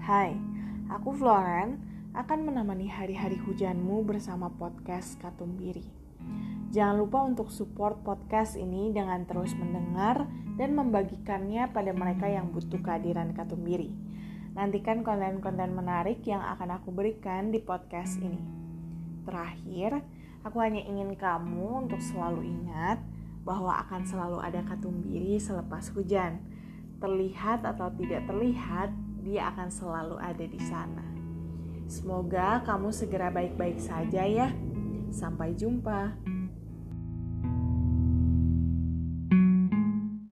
Hai, aku Floren akan menemani hari-hari hujanmu bersama podcast Katumbiri. Jangan lupa untuk support podcast ini dengan terus mendengar dan membagikannya pada mereka yang butuh kehadiran Katumbiri. Nantikan konten-konten menarik yang akan aku berikan di podcast ini. Terakhir, aku hanya ingin kamu untuk selalu ingat bahwa akan selalu ada Katumbiri selepas hujan. Terlihat atau tidak terlihat, dia akan selalu ada di sana. Semoga kamu segera baik-baik saja ya. Sampai jumpa.